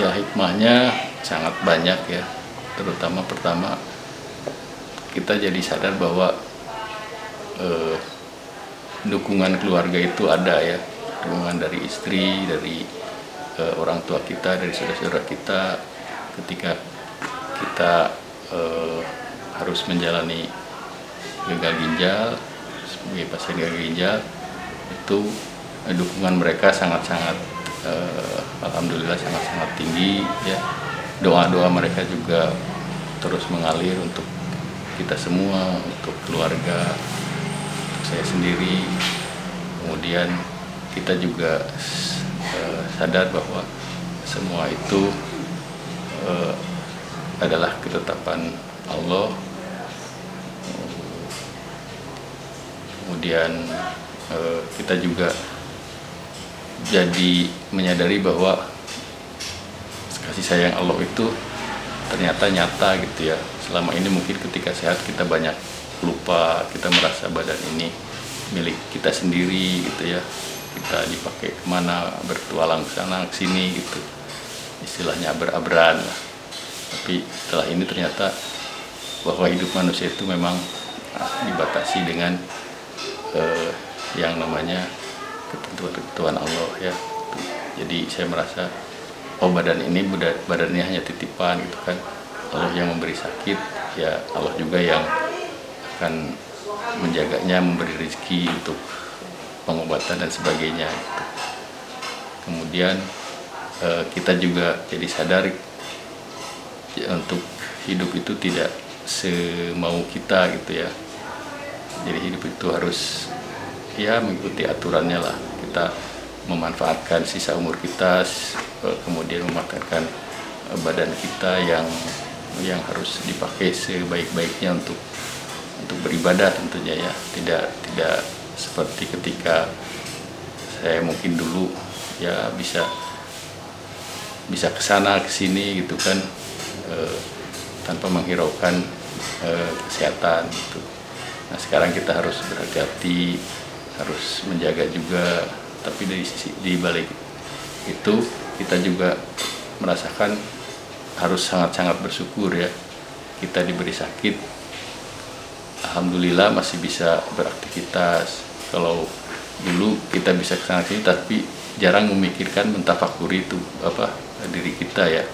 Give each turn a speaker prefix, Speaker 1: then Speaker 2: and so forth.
Speaker 1: Ya hikmahnya sangat banyak ya, terutama pertama kita jadi sadar bahwa eh, dukungan keluarga itu ada ya, dukungan dari istri, dari eh, orang tua kita, dari saudara-saudara kita. Ketika kita eh, harus menjalani gagal ginjal sebagai pasien gagal ginjal itu eh, dukungan mereka sangat-sangat eh, alhamdulillah sangat-sangat tinggi ya. Doa-doa mereka juga terus mengalir untuk kita semua untuk keluarga untuk saya sendiri. Kemudian kita juga eh, sadar bahwa semua itu eh, adalah ketetapan Allah. Kemudian eh, kita juga jadi menyadari bahwa kasih sayang Allah itu ternyata nyata gitu ya. Selama ini mungkin ketika sehat kita banyak lupa kita merasa badan ini milik kita sendiri gitu ya. Kita dipakai ke mana bertualang ke sana ke sini gitu. Istilahnya aber-aberan lah. Tapi setelah ini ternyata bahwa hidup manusia itu memang dibatasi dengan eh, yang namanya ketentuan-ketentuan Allah ya. Jadi saya merasa oh badan ini badannya hanya titipan gitu kan. Allah yang memberi sakit ya Allah juga yang akan menjaganya memberi rezeki untuk pengobatan dan sebagainya gitu. kemudian eh, kita juga jadi sadar ya, untuk hidup itu tidak semau kita gitu ya. Jadi hidup itu harus ya mengikuti aturannya lah kita memanfaatkan sisa umur kita eh, kemudian memanfaatkan badan kita yang yang harus dipakai sebaik-baiknya untuk untuk beribadah tentunya ya tidak tidak seperti ketika saya mungkin dulu ya bisa bisa ke sana ke sini gitu kan eh, tanpa menghiraukan eh, kesehatan gitu. Nah sekarang kita harus berhati-hati, harus menjaga juga. Tapi dari sisi di balik itu kita juga merasakan harus sangat-sangat bersyukur ya. Kita diberi sakit, alhamdulillah masih bisa beraktivitas. Kalau dulu kita bisa ke sana sini tapi jarang memikirkan mentafakuri itu apa diri kita ya